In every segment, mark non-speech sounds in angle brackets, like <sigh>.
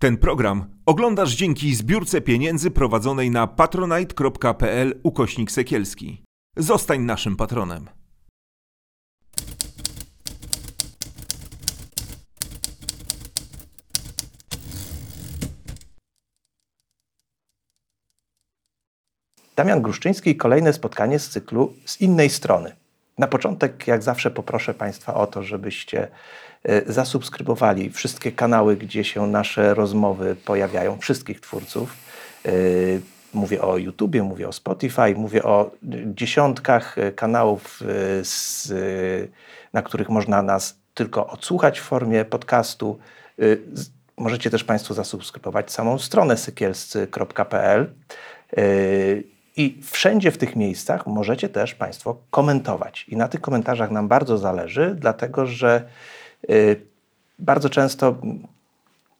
Ten program oglądasz dzięki zbiórce pieniędzy prowadzonej na patronite.pl ukośnik sekielski. Zostań naszym patronem. Damian Gruszczyński kolejne spotkanie z cyklu z innej strony. Na początek, jak zawsze, poproszę Państwa o to, żebyście zasubskrybowali wszystkie kanały, gdzie się nasze rozmowy pojawiają, wszystkich twórców. E, mówię o YouTubie, mówię o Spotify, mówię o dziesiątkach e, kanałów, z, na których można nas tylko odsłuchać w formie podcastu. Możecie też Państwo zasubskrybować samą stronę sykielscy.pl. I wszędzie w tych miejscach możecie też Państwo komentować. I na tych komentarzach nam bardzo zależy, dlatego że bardzo często,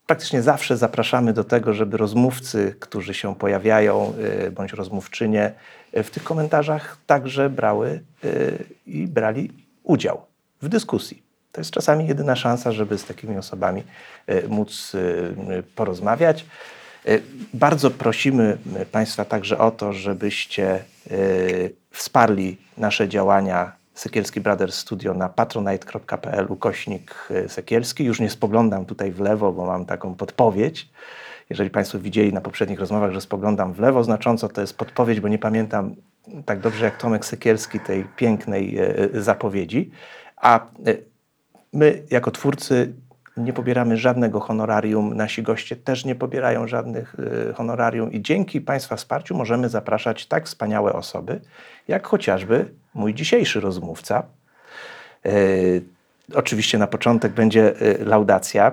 praktycznie zawsze zapraszamy do tego, żeby rozmówcy, którzy się pojawiają, y, bądź rozmówczynie, y, w tych komentarzach także brały i brali udział w dyskusji. To jest czasami jedyna szansa, żeby z takimi osobami móc porozmawiać. Bardzo prosimy Państwa także o to, żebyście wsparli nasze działania Sekielski Brothers Studio na patronite.pl ukośnik Sekielski. Już nie spoglądam tutaj w lewo, bo mam taką podpowiedź. Jeżeli Państwo widzieli na poprzednich rozmowach, że spoglądam w lewo, znacząco to jest podpowiedź, bo nie pamiętam tak dobrze jak Tomek Sekielski tej pięknej zapowiedzi. A my jako twórcy nie pobieramy żadnego honorarium, nasi goście też nie pobierają żadnych y, honorarium i dzięki Państwa wsparciu możemy zapraszać tak wspaniałe osoby, jak chociażby mój dzisiejszy rozmówca. Y, oczywiście na początek będzie y, laudacja.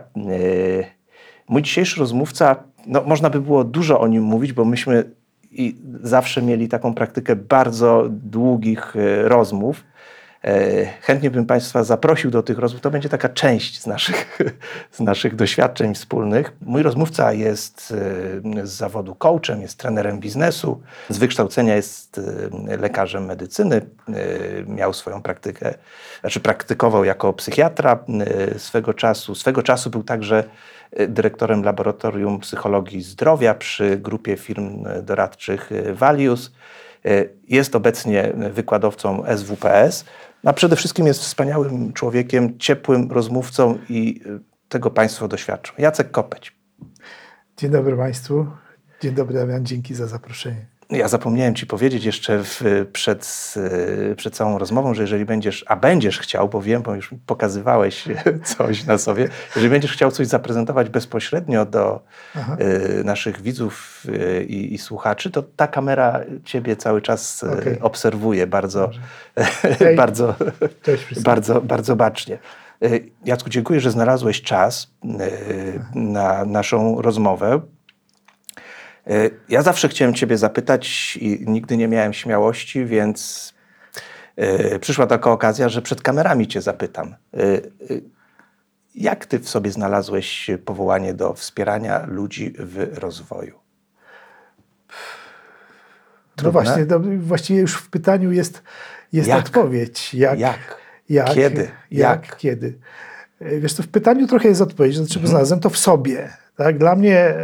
Mój dzisiejszy rozmówca, no, można by było dużo o nim mówić, bo myśmy i zawsze mieli taką praktykę bardzo długich rozmów. E, chętnie bym Państwa zaprosił do tych rozmów. To będzie taka część z naszych, <laughs> z naszych doświadczeń wspólnych. Mój rozmówca jest e, z zawodu coachem, jest trenerem biznesu, z wykształcenia jest e, lekarzem medycyny, miał swoją praktykę, znaczy praktykował jako psychiatra swego czasu. Swego czasu był także dyrektorem Laboratorium Psychologii Zdrowia przy grupie firm doradczych Valius. Jest obecnie wykładowcą SWPS a przede wszystkim jest wspaniałym człowiekiem, ciepłym rozmówcą i y, tego Państwo doświadczą. Jacek Kopeć. Dzień dobry Państwu. Dzień dobry Damian, dzięki za zaproszenie. Ja zapomniałem Ci powiedzieć jeszcze w, przed, przed całą rozmową, że jeżeli będziesz, a będziesz chciał, bo wiem, bo już pokazywałeś <laughs> coś na sobie, jeżeli będziesz chciał coś zaprezentować bezpośrednio do y, naszych widzów y, i, i, słuchaczy, to ta kamera Ciebie cały czas y, okay. obserwuje bardzo, <laughs> bardzo, bardzo, bardzo bacznie. Y, Jacku, dziękuję, że znalazłeś czas y, na naszą rozmowę. E, ja zawsze chciałem Ciebie zapytać i nigdy nie miałem śmiałości, więc e, przyszła taka okazja, że przed kamerami Cię zapytam. E, jak Ty w sobie znalazłeś powołanie do wspierania ludzi w rozwoju? No Trudne? No właśnie, to właściwie już w pytaniu jest, jest jak? odpowiedź. Jak? Jak? jak? Kiedy? Jak? Kiedy? Wiesz, to w pytaniu trochę jest odpowiedź. Znaczy, mhm. znalazłem to w sobie. Tak? Dla mnie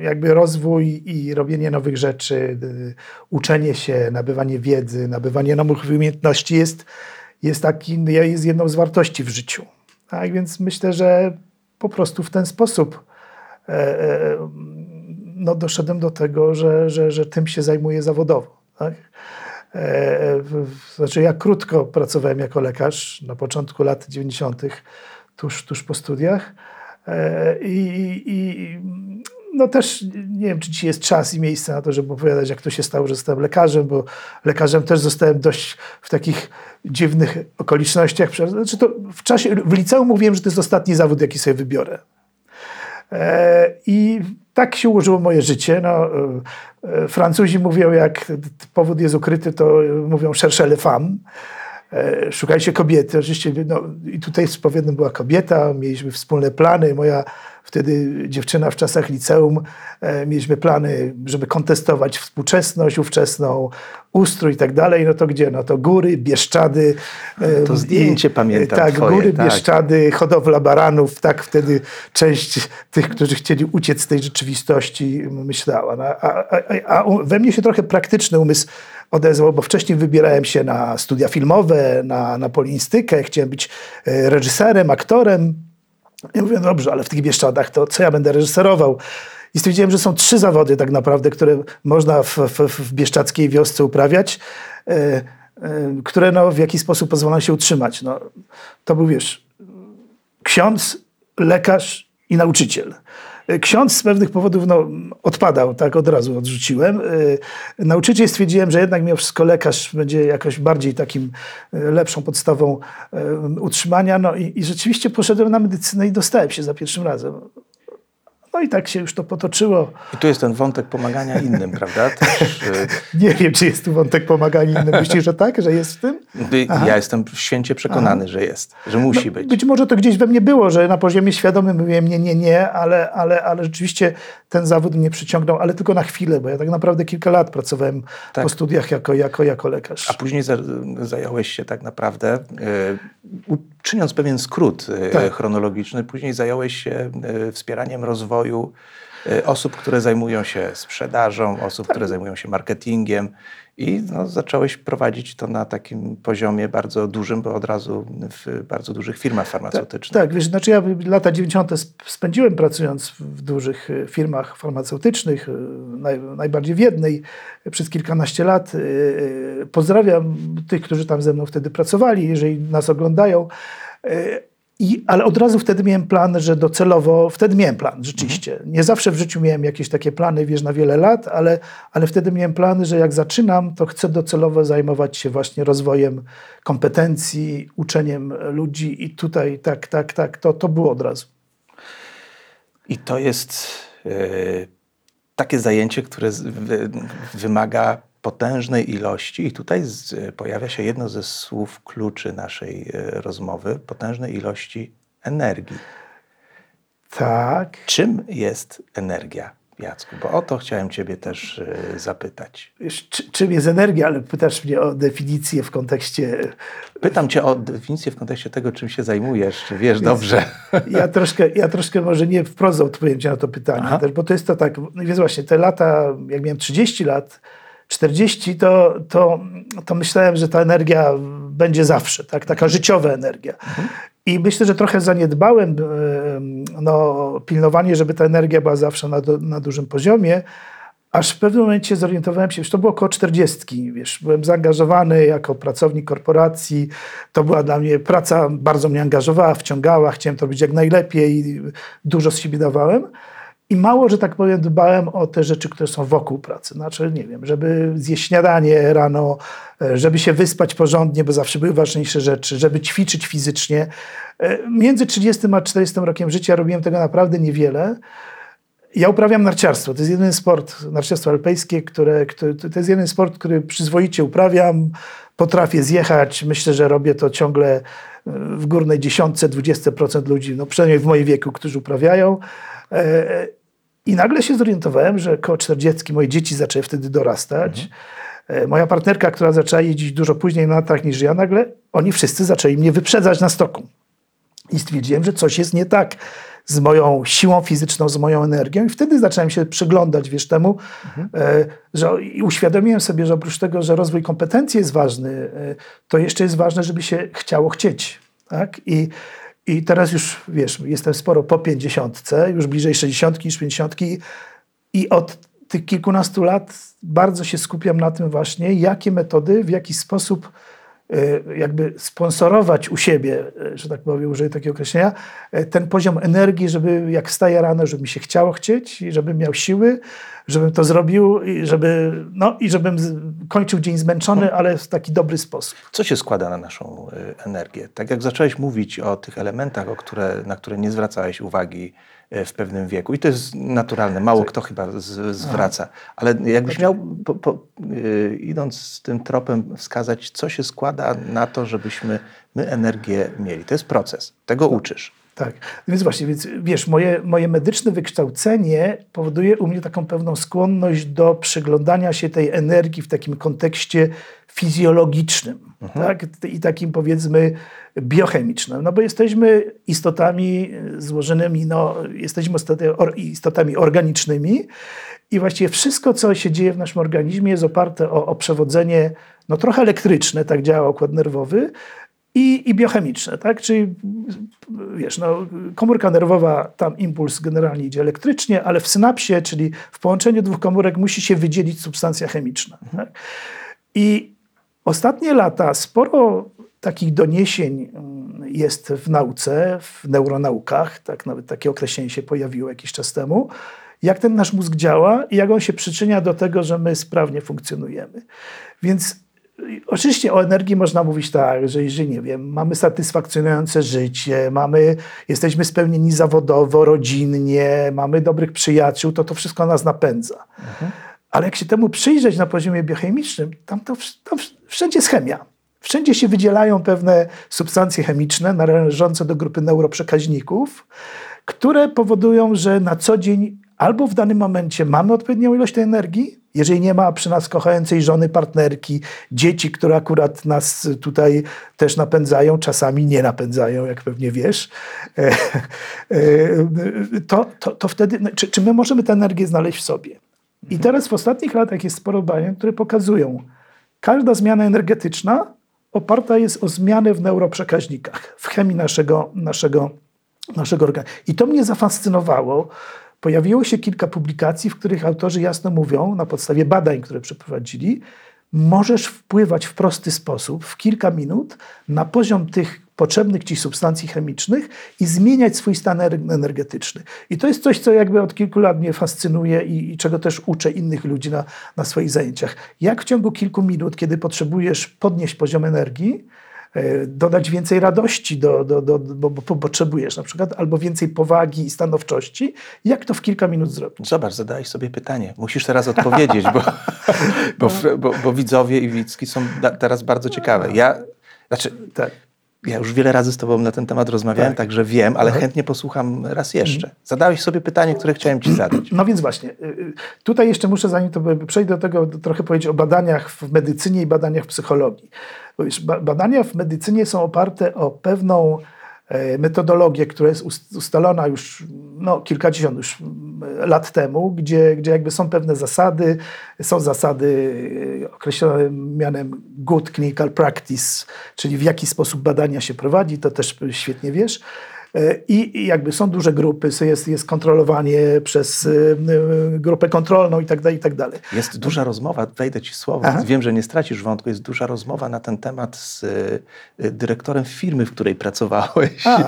jakby rozwój i robienie nowych rzeczy, y, uczenie się, nabywanie wiedzy, nabywanie nowych umiejętności jest, jest, taki, jest jedną z wartości w życiu. Tak więc myślę, że po prostu w ten sposób e, e, no, doszedłem do tego, że, że, że tym się zajmuję zawodowo. Tak? E, znaczy, ja krótko pracowałem jako lekarz na początku lat 90., tuż, tuż po studiach. I, i no też nie wiem, czy dzisiaj jest czas i miejsce na to, żeby opowiadać, jak to się stało, że zostałem lekarzem, bo lekarzem też zostałem dość w takich dziwnych okolicznościach. Znaczy to w czasie, w liceum mówiłem, że to jest ostatni zawód, jaki sobie wybiorę. E, I tak się ułożyło moje życie. No, e, e, Francuzi mówią, jak powód jest ukryty, to mówią cherche le femme. E, szukajcie kobiety. Oczywiście no, i tutaj z powodem była kobieta, mieliśmy wspólne plany. Moja wtedy dziewczyna w czasach liceum, e, mieliśmy plany, żeby kontestować współczesność, ówczesną, ustrój i tak dalej. No to gdzie? No to góry, Bieszczady. e, To zdjęcie i- pamiętam Tak, twoje, góry, tak. Bieszczady, hodowla baranów. Tak wtedy część tych, którzy chcieli uciec z tej rzeczywistości myślała. No, A, a, a, we mnie się trochę praktyczny umysł odezwał, bo wcześniej wybierałem się na studia filmowe, na, na polinistykę, chciałem być e, reżyserem, aktorem. Ja mówię, dobrze, ale w tych Bieszczadach to co ja będę reżyserował? I stwierdziłem, że są trzy zawody tak naprawdę, które można w, w, w bieszczadzkiej wiosce uprawiać, e, e, które no, w jakiś sposób pozwolą się utrzymać. No, to był, wiesz, ksiądz, lekarz i nauczyciel. Ksiądz z pewnych powodów no, odpadał, tak od razu odrzuciłem. Yy, Nauczyciel stwierdziłem, że jednak mimo wszystko lekarz będzie jakoś bardziej takim yy, lepszą podstawą yy, utrzymania. No i, i rzeczywiście poszedłem na medycynę i dostałem się za pierwszym razem. No i tak się już to potoczyło. I tu jest ten wątek pomagania innym, prawda? Też, <laughs> Nie wiem, czy jest tu wątek pomagania innym. Myślisz, że tak, że jest w tym? y, ja jestem święcie przekonany, że jest, że musi być. No, Być może to gdzieś we mnie było, że na poziomie świadomym mówiłem nie, nie, nie, ale, ale, ale rzeczywiście ten zawód mnie przyciągnął, ale tylko na chwilę, bo ja tak naprawdę kilka lat pracowałem Tak. po studiach jako, jako, jako lekarz. A później za, zająłeś się tak naprawdę, y, u- czyniąc pewien skrót y, Tak. chronologiczny, później zająłeś się y, wspieraniem rozwoju y, osób, które zajmują się sprzedażą, osób, Tak. które zajmują się marketingiem i no, zacząłeś prowadzić to na takim poziomie bardzo dużym, bo od razu w bardzo dużych firmach farmaceutycznych. Tak, wiesz, znaczy ja lata 90. sp- spędziłem pracując w dużych e, firmach farmaceutycznych, e, naj, najbardziej w jednej, e, przez kilkanaście lat. Pozdrawiam tych, którzy tam ze mną wtedy pracowali, jeżeli nas oglądają. I, ale od razu wtedy miałem plan, że docelowo, wtedy miałem plan, rzeczywiście. Nie zawsze w życiu miałem jakieś takie plany, wiesz, na wiele lat, ale, ale wtedy miałem plany, że jak zaczynam, to chcę docelowo zajmować się właśnie rozwojem kompetencji, uczeniem ludzi i tutaj tak, tak, tak, to, to było od razu. I to jest e, takie zajęcie, które wymaga potężnej ilości, i tutaj z, pojawia się jedno ze słów kluczy naszej e, rozmowy potężnej ilości energii. Tak. Czym jest energia, Jacku? Bo o to chciałem Ciebie też e, zapytać. Czy, czym jest energia, ale pytasz mnie o definicję w kontekście Pytam Cię o definicję w kontekście tego, czym się zajmujesz, czy wiesz dobrze. Ja troszkę, ja troszkę może nie wprost odpowiem ci na to pytanie, Aha. też, bo to jest to tak, no więc właśnie te lata, jak miałem 30 lat, 40, to, to, to myślałem, że ta energia będzie zawsze, tak? taka życiowa energia. I myślę, że trochę zaniedbałem em, no, pilnowanie, żeby ta energia była zawsze na, na dużym poziomie, aż w pewnym momencie zorientowałem się, że to było około 40, wiesz, byłem zaangażowany jako pracownik korporacji, to była dla mnie praca, bardzo mnie angażowała, wciągała, chciałem to robić jak najlepiej, dużo z siebie dawałem. I mało, że tak powiem, dbałem o te rzeczy, które są wokół pracy. Znaczy, nie wiem, żeby zjeść śniadanie rano, e, żeby się wyspać porządnie, bo zawsze były ważniejsze rzeczy, żeby ćwiczyć fizycznie. E, Między 30 a 40 rokiem życia robiłem tego naprawdę niewiele. Ja uprawiam narciarstwo. To jest jeden sport, narciarstwo alpejskie, które, to jest jeden sport, który przyzwoicie uprawiam. Potrafię zjechać. Myślę, że robię to ciągle w górnej dziesiątce, 20% ludzi, no przynajmniej w moim wieku, którzy uprawiają. E, I nagle się zorientowałem, że koło 40 moje dzieci zaczęły wtedy dorastać. E, Moja partnerka, która zaczęła jeździć dużo później na latach niż ja, nagle oni wszyscy zaczęli mnie wyprzedzać na stoku. I stwierdziłem, że coś jest nie tak z moją siłą fizyczną, z moją energią. I wtedy zacząłem się przyglądać, wiesz, temu, e, że i uświadomiłem sobie, że oprócz tego, że rozwój kompetencji jest ważny, e, to jeszcze jest ważne, żeby się chciało chcieć. Tak? I, I teraz już, wiesz, jestem sporo po pięćdziesiątce, już bliżej 60 niż 50 i od tych kilkunastu lat bardzo się skupiam na tym właśnie, jakie metody, w jaki sposób jakby sponsorować u siebie, e, że tak powiem, użyję takiego określenia, e, ten poziom energii, żeby jak wstaję rano, żeby mi się chciało chcieć i żebym miał siły, żebym to zrobił i, żeby, no, i żebym kończył dzień zmęczony, ale w taki dobry sposób. Co się składa na naszą energię? Tak jak zacząłeś mówić o tych elementach, o które, na które nie zwracałeś uwagi e, w pewnym wieku. I to jest naturalne. Mało kto chyba z, zwraca. Ale jakbyś miał, po, po, yy, idąc z tym tropem, wskazać, co się składa na to, żebyśmy my energię mieli. To jest proces. Tego uczysz. Tak, więc właśnie, więc wiesz, moje, moje medyczne wykształcenie powoduje u mnie taką pewną skłonność do przyglądania się tej energii w takim kontekście fizjologicznym tak? i takim powiedzmy biochemicznym, no bo jesteśmy istotami złożonymi, no, jesteśmy istotami organicznymi i właściwie wszystko, co się dzieje w naszym organizmie jest oparte o, o przewodzenie no, trochę elektryczne, tak działa układ nerwowy, i, i biochemiczne, tak? Czyli wiesz, no, komórka nerwowa, tam impuls generalnie idzie elektrycznie, ale w synapsie, czyli w połączeniu dwóch komórek musi się wydzielić substancja chemiczna. Tak? I ostatnie lata sporo takich doniesień mm, jest w nauce, w neuronaukach, tak nawet takie określenie się pojawiło jakiś czas temu, jak ten nasz mózg działa i jak on się przyczynia do tego, że my sprawnie funkcjonujemy. Więc Oczywiście o energii można mówić tak, że jeżeli, nie wiem, mamy satysfakcjonujące życie, mamy, jesteśmy spełnieni zawodowo, rodzinnie, mamy dobrych przyjaciół, to to wszystko nas napędza. Mhm. Ale jak się temu przyjrzeć na poziomie biochemicznym, tam to tam wszędzie jest chemia. Wszędzie się wydzielają pewne substancje chemiczne należące do grupy neuroprzekaźników, które powodują, że na co dzień albo w danym momencie mamy odpowiednią ilość tej energii, jeżeli nie ma przy nas kochającej żony, partnerki, dzieci, które akurat nas tutaj też napędzają, czasami nie napędzają, jak pewnie wiesz, e, e, to, to, to wtedy, no, czy, czy my możemy tę energię znaleźć w sobie? I teraz w ostatnich latach jest sporo badań, które pokazują, każda zmiana energetyczna oparta jest o zmianę w neuroprzekaźnikach, w chemii naszego, naszego, naszego organizmu. I to mnie zafascynowało, pojawiło się kilka publikacji, w których autorzy jasno mówią, na podstawie badań, które przeprowadzili, możesz wpływać w prosty sposób, w kilka minut, na poziom tych potrzebnych ci substancji chemicznych i zmieniać swój stan energetyczny. I to jest coś, co jakby od kilku lat mnie fascynuje i, i, czego też uczę innych ludzi na, na swoich zajęciach. Jak w ciągu kilku minut, kiedy potrzebujesz podnieść poziom energii, dodać więcej radości, do, do, do, bo, bo potrzebujesz na przykład, albo więcej powagi i stanowczości. Jak to w kilka minut zrobić? Zobacz, zadałeś sobie pytanie. Musisz teraz odpowiedzieć, bo, bo, bo, bo widzowie i widzki są teraz bardzo ciekawe. Ja, znaczy, tak. Ja już wiele razy z Tobą na ten temat rozmawiałem, tak. także wiem, ale Aha. chętnie posłucham raz jeszcze. Mhm. Zadałeś sobie pytanie, które chciałem Ci zadać. No więc właśnie, y, y, tutaj jeszcze muszę, zanim to przejdę do tego, trochę powiedzieć o badaniach w medycynie i badaniach w psychologii. Badania w medycynie są oparte o pewną metodologię, która jest ustalona już no, kilkadziesiąt już lat temu, gdzie, gdzie jakby są pewne zasady, są zasady e, określone mianem good clinical practice, czyli w jaki sposób badania się prowadzi, to też świetnie wiesz. I, jakby są duże grupy, jest, jest kontrolowanie przez e, e, grupę kontrolną i tak dalej, i tak dalej. Jest duża rozmowa, wejdę ci słowo, Aha. wiem, że nie stracisz wątku, jest duża rozmowa na ten temat z dyrektorem firmy, w której pracowałeś. A,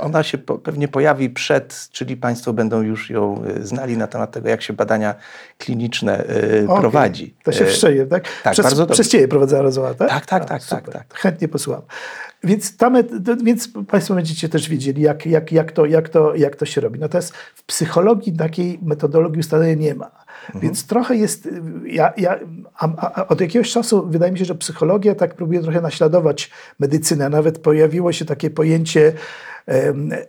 Ona się po, pewnie pojawi przed, czyli Państwo będą już ją znali na temat tego, jak się badania kliniczne okay. prowadzi. To się wszczeje, tak? Tak, przez, bardzo Przez Ciebie prowadzała rozmowa, tak? Tak, tak, A, tak, tak, tak. Chętnie posłucham. Więc, tam, więc Państwo będziecie też wiedzieli, jak, jak, jak, to, jak, to, jak to się robi. Natomiast w psychologii takiej metodologii ustalenia nie ma. Mhm. Więc trochę jest, ja, ja, a, a od jakiegoś czasu wydaje mi się, że psychologia tak próbuje trochę naśladować medycynę. Nawet pojawiło się takie pojęcie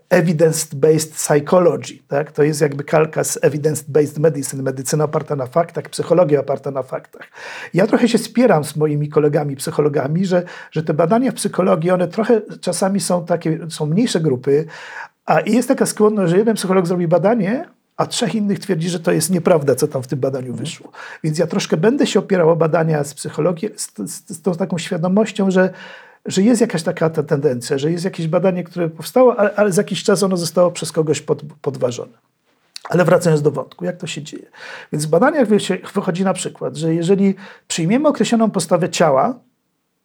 evidence-based psychology. Tak? To jest jakby kalka z evidence-based medicine, medycyna oparta na faktach, psychologia oparta na faktach. Ja trochę się spieram z moimi kolegami psychologami, że, że te badania w psychologii, one trochę czasami są takie, są mniejsze grupy, a jest taka skłonność, że jeden psycholog zrobi badanie, a trzech innych twierdzi, że to jest nieprawda, co tam w tym badaniu wyszło. Więc ja troszkę będę się opierał o badania z psychologii z, z, z tą taką świadomością, że że jest jakaś taka ta tendencja, że jest jakieś badanie, które powstało, ale, ale za jakiś czas ono zostało przez kogoś pod, podważone. Ale wracając do wątku, jak to się dzieje? Więc w badaniach wychodzi na przykład, że jeżeli przyjmiemy określoną postawę ciała,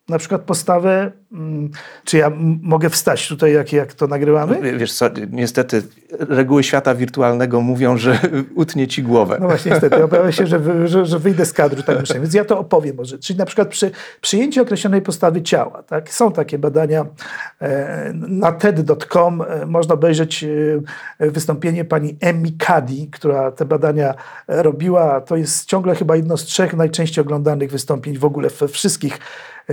na przykład postawę, mm, czy ja mogę wstać tutaj, jak, jak to nagrywamy? Wiesz co, niestety reguły świata wirtualnego mówią, że <laughs> utnie ci głowę. No właśnie, niestety, obawiam się, że, że, że wyjdę z kadru, tak myślę. Więc ja to opowiem może. Czyli na przykład przy przyjęcie określonej postawy ciała. Tak? Są takie badania e, na TED.com. E, można obejrzeć e, wystąpienie pani Emmy Cuddy, która te badania robiła. To jest ciągle chyba jedno z trzech najczęściej oglądanych wystąpień w ogóle we wszystkich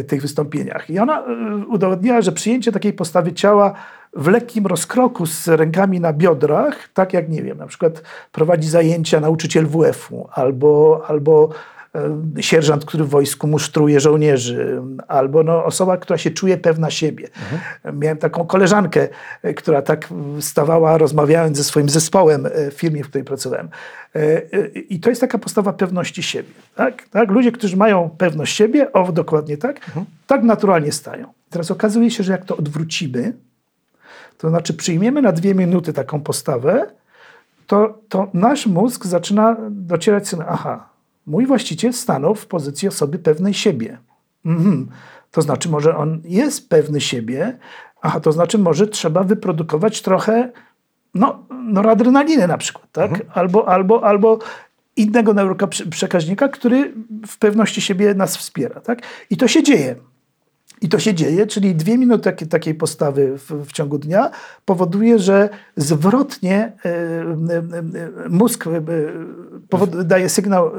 tych wystąpieniach. I ona e, udowodniła, że przyjęcie takiej postawy ciała w lekkim rozkroku z rękami na biodrach, tak jak, nie wiem, na przykład prowadzi zajęcia nauczyciel WF-u albo, albo sierżant, który w wojsku musztruje żołnierzy, albo no, osoba, która się czuje pewna siebie. Miałem taką koleżankę, e, która tak stawała rozmawiając ze swoim zespołem e, w firmie, w której pracowałem. E, e, I to jest taka postawa pewności siebie. Tak? Tak? Ludzie, którzy mają pewność siebie, o dokładnie tak, tak naturalnie stają. Teraz okazuje się, że jak to odwrócimy, to znaczy przyjmiemy na dwie minuty taką postawę, to, to nasz mózg zaczyna docierać, aha, mój właściciel stanął w pozycji osoby pewnej siebie. Mhm. To znaczy, może on jest pewny siebie, aha, to znaczy, może trzeba wyprodukować trochę no, noradrenaliny na przykład, tak? Albo, albo, albo innego neuroprzekaźnika, który w pewności siebie nas wspiera, tak? I to się dzieje. I to się dzieje, czyli dwie minuty takiej, takiej postawy w, w ciągu dnia powoduje, że zwrotnie e, e, e, mózg e, powod, daje sygnał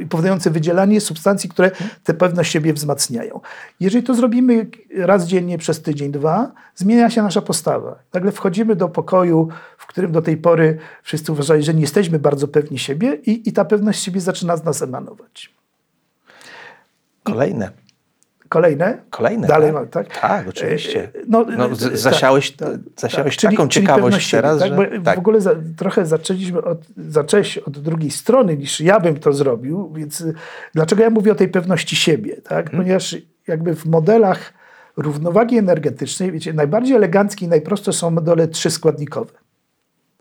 e, powodujący wydzielanie substancji, które tę pewność siebie wzmacniają. Jeżeli to zrobimy raz dziennie przez tydzień, dwa, zmienia się nasza postawa. Nagle wchodzimy do pokoju, w którym do tej pory wszyscy uważali, że nie jesteśmy bardzo pewni siebie i, i ta pewność siebie zaczyna z nas emanować. Kolejne. Kolejne? Kolejne, Dalej tak? tak? Tak, oczywiście. E, No, No, z- e, zasiałeś- tak, zasiałeś Czyli- taką czyli ciekawość siebie, teraz, tak? że- tak. W ogóle za, trochę zaczęliśmy od, zacząłeś od drugiej strony niż ja bym to zrobił, więc y, dlaczego ja mówię o tej pewności siebie? Tak? Mhm. Ponieważ jakby w modelach równowagi energetycznej, wiecie, najbardziej eleganckie i najprostsze są modele trzyskładnikowe.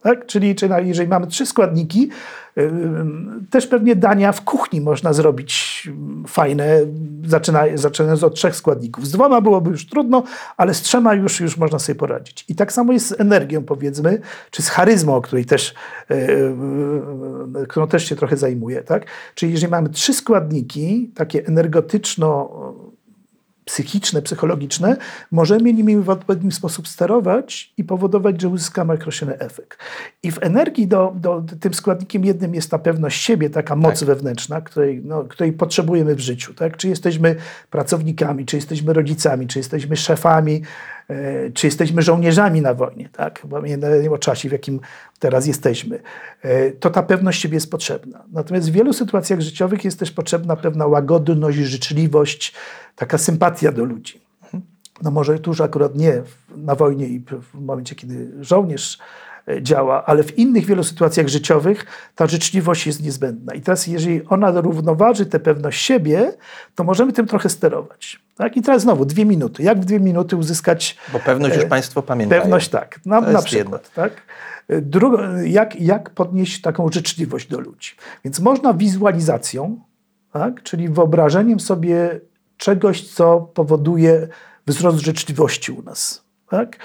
Tak? Czyli, czyli jeżeli mamy trzy składniki, ym, też pewnie dania w kuchni można zrobić ym, fajne, zaczyna, zaczynając od trzech składników. Z dwoma byłoby już trudno, ale z trzema już, już można sobie poradzić. I tak samo jest z energią, powiedzmy, czy z charyzmą, której też, którą też się trochę zajmuję. Tak? Czyli jeżeli mamy trzy składniki, takie energetyczno psychiczne, psychologiczne, możemy nimi w odpowiedni sposób sterować i powodować, że uzyskamy określony efekt. I w energii do, do, tym składnikiem jednym jest ta pewność siebie, taka moc wewnętrzna, której, no, której potrzebujemy w życiu. Tak? Czy jesteśmy pracownikami, czy jesteśmy rodzicami, czy jesteśmy szefami, czy jesteśmy żołnierzami na wojnie, tak? Pamiętajmy o czasie, w jakim teraz jesteśmy. E, To ta pewność siebie jest potrzebna. Natomiast w wielu sytuacjach życiowych jest też potrzebna pewna łagodność, życzliwość, taka sympatia do ludzi. No może tuż akurat nie na wojnie i w momencie, kiedy żołnierz e, działa, ale w innych wielu sytuacjach życiowych ta życzliwość jest niezbędna. I teraz, jeżeli ona równoważy tę pewność siebie, to możemy tym trochę sterować. Tak? I teraz znowu dwie minuty. Jak w dwie minuty uzyskać Bo pewność już e, Państwo pamiętają. Pewność tak, na, na przykład. Tak? Drugo, jak, jak podnieść taką życzliwość do ludzi? Więc można wizualizacją, tak? czyli wyobrażeniem sobie czegoś, co powoduje wzrost życzliwości u nas. Tak?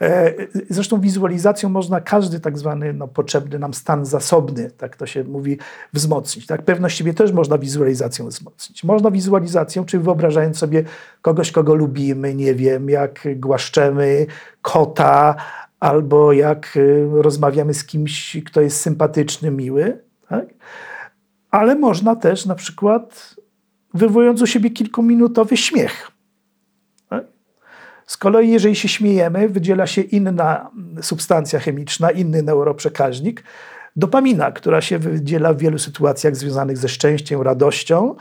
E, Zresztą wizualizacją można każdy tak zwany no, potrzebny nam stan zasobny, tak to się mówi, wzmocnić. Tak? Pewność siebie też można wizualizacją wzmocnić. Można wizualizacją, czyli wyobrażając sobie kogoś, kogo lubimy, nie wiem, jak głaszczemy kota, albo jak y, rozmawiamy z kimś, kto jest sympatyczny, miły. Tak? Ale można też na przykład wywołując u siebie kilkuminutowy śmiech. Z kolei, jeżeli się śmiejemy, wydziela się inna substancja chemiczna, inny neuroprzekaźnik, dopamina, która się wydziela w wielu sytuacjach związanych ze szczęściem, radością.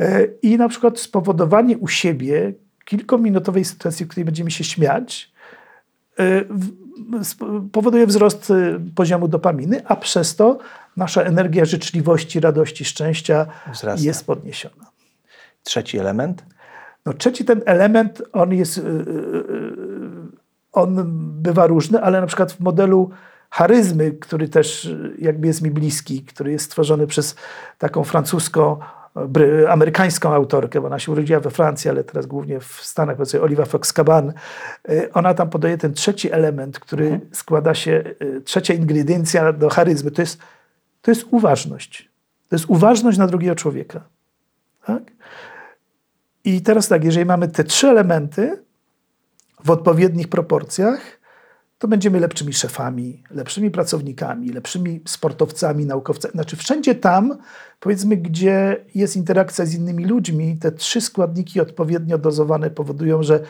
E, I na przykład spowodowanie u siebie kilkuminutowej sytuacji, w której będziemy się śmiać, e, powoduje wzrost e, poziomu dopaminy, a przez to nasza energia życzliwości, radości, szczęścia Wzrasta. jest podniesiona. Trzeci element. No, trzeci ten element, on jest, y, y, y, on bywa różny, ale na przykład w modelu charyzmy, który też jakby jest mi bliski, który jest stworzony przez taką francuską bry- amerykańską autorkę, bo ona się urodziła we Francji, ale teraz głównie w Stanach, powiedzmy Oliva Fox-Caban. Ona tam podaje ten trzeci element, który składa się, trzecia ingrediencja do charyzmy, to jest, to jest uważność. To jest uważność na drugiego człowieka. Tak? I teraz tak, jeżeli mamy te trzy elementy w odpowiednich proporcjach, to będziemy lepszymi szefami, lepszymi pracownikami, lepszymi sportowcami, naukowcami. Znaczy wszędzie tam, powiedzmy, gdzie jest interakcja z innymi ludźmi, te trzy składniki odpowiednio dozowane powodują, że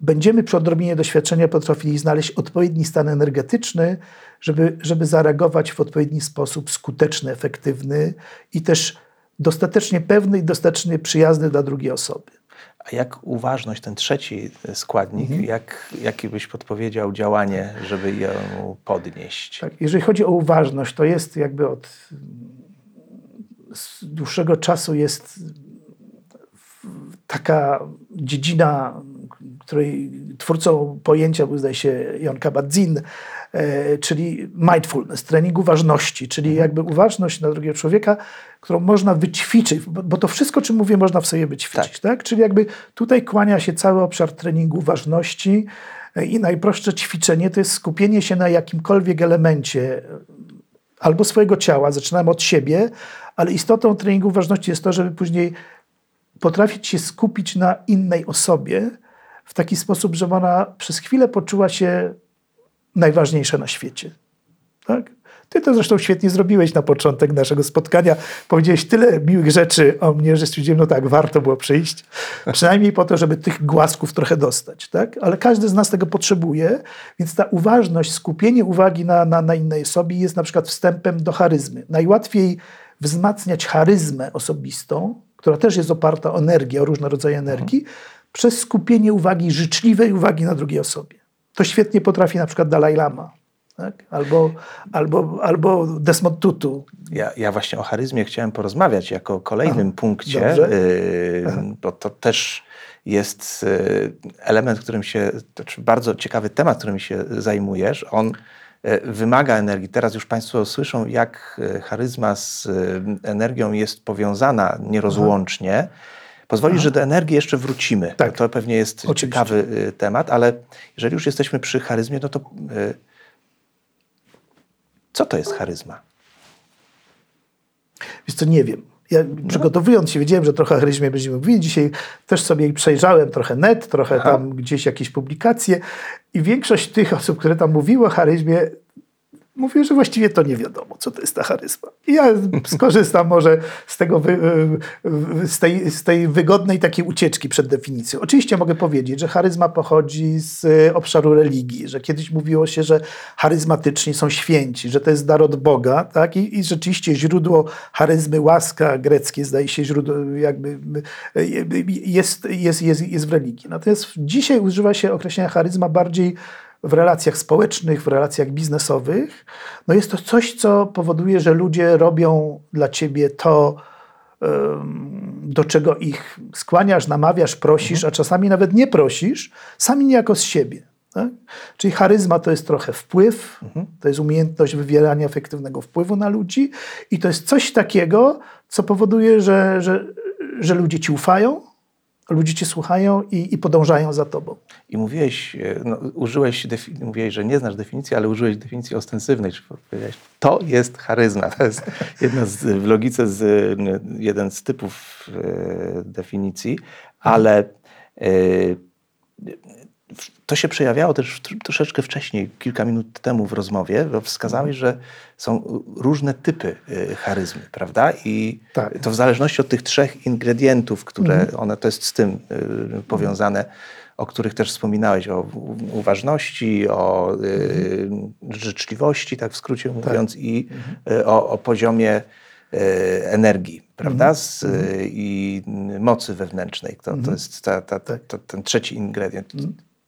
będziemy przy odrobinie doświadczenia potrafili znaleźć odpowiedni stan energetyczny, żeby, żeby zareagować w odpowiedni sposób skuteczny, efektywny i też dostatecznie pewny i dostatecznie przyjazny dla drugiej osoby. A jak uważność, ten trzeci składnik, Mhm. jak, jaki byś podpowiedział działanie, żeby ją podnieść? Tak, jeżeli chodzi o uważność, to jest jakby od z dłuższego czasu jest taka dziedzina, której twórcą pojęcia był zdaje się Jon Kabat-Zinn, e, czyli mindfulness, trening uważności, czyli jakby uważność na drugiego człowieka, którą można wyćwiczyć, bo, to wszystko, czym mówię, można w sobie wyćwiczyć. Tak. Czyli jakby tutaj kłania się cały obszar treningu uważności e, i najprostsze ćwiczenie to jest skupienie się na jakimkolwiek elemencie albo swojego ciała, zaczynamy od siebie, ale istotą treningu uważności jest to, żeby później potrafić się skupić na innej osobie w taki sposób, żeby ona przez chwilę poczuła się najważniejsza na świecie. Tak? Ty to zresztą świetnie zrobiłeś na początek naszego spotkania. Powiedziałeś tyle miłych rzeczy o mnie, że stwierdziłem, no tak, warto było przyjść. Przynajmniej po to, żeby tych głasków trochę dostać. Tak? Ale każdy z nas tego potrzebuje, więc ta uważność, skupienie uwagi na, na, na innej osobie jest na przykład wstępem do charyzmy. Najłatwiej wzmacniać charyzmę osobistą, która też jest oparta o energię, o różne rodzaje energii, przez skupienie uwagi, życzliwej uwagi na drugiej osobie. To świetnie potrafi na przykład Dalai Lama. Tak? Albo, albo, albo Desmond Tutu. Ja, ja właśnie o charyzmie chciałem porozmawiać jako kolejnym punkcie, dobrze. y, bo to też jest y, element, którym się, znaczy bardzo ciekawy temat, którym się zajmujesz. On y, wymaga energii. Teraz już Państwo słyszą, jak y, charyzma z energią jest powiązana nierozłącznie. Pozwoli, że do energii jeszcze wrócimy. Tak. To pewnie jest Oczywiście. ciekawy y, temat, ale jeżeli już jesteśmy przy charyzmie, no to y, co to jest charyzma? Wiesz co, nie wiem. Ja przygotowując się, wiedziałem, że trochę o charyzmie będziemy mówili. Dzisiaj też sobie przejrzałem trochę net, trochę tam gdzieś jakieś publikacje i większość tych osób, które tam mówiły o charyzmie, mówiły, że właściwie to nie wiadomo, co to jest ta charyzma. I ja skorzystam może z, tego z, tej, z tej wygodnej takiej ucieczki przed definicją. Oczywiście mogę powiedzieć, że charyzma pochodzi z y, obszaru religii, że kiedyś mówiło się, że charyzmatyczni są święci, że to jest dar od Boga, tak? I, i rzeczywiście źródło charyzmy, łaska greckie, zdaje się, źródło jakby y, jest, jest, jest, jest w religii. Natomiast dzisiaj używa się określenia charyzma bardziej w relacjach społecznych, w relacjach biznesowych, no jest to coś, co powoduje, że ludzie robią dla ciebie to, do czego ich skłaniasz, namawiasz, prosisz, a czasami nawet nie prosisz, sami niejako z siebie. Tak? Czyli charyzma to jest trochę wpływ, to jest umiejętność wywierania efektywnego wpływu na ludzi i to jest coś takiego, co powoduje, że, że, że ludzie ci ufają, ludzie cię słuchają i, i podążają za tobą. I mówiłeś, e, no, użyłeś, mówiłeś, że nie znasz definicji, ale użyłeś definicji ostensywnej, czy powiedziałeś, to jest charyzma. To jest jedna z, w logice z, e, jeden z typów e, definicji, ale e, to się przejawiało też tr- troszeczkę wcześniej, kilka minut temu w rozmowie, bo wskazałeś, że są różne typy e, charyzmy, prawda? I Tak. to w zależności od tych trzech ingredientów, które one to jest z tym y, powiązane, o których też wspominałeś, o uważności, o y, życzliwości, tak w skrócie mówiąc, i y, o, o poziomie y, energii, prawda? Z, y, I mocy wewnętrznej. To, to jest ta, ta, ta, ta, ten trzeci ingredient.